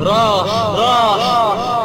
راح راح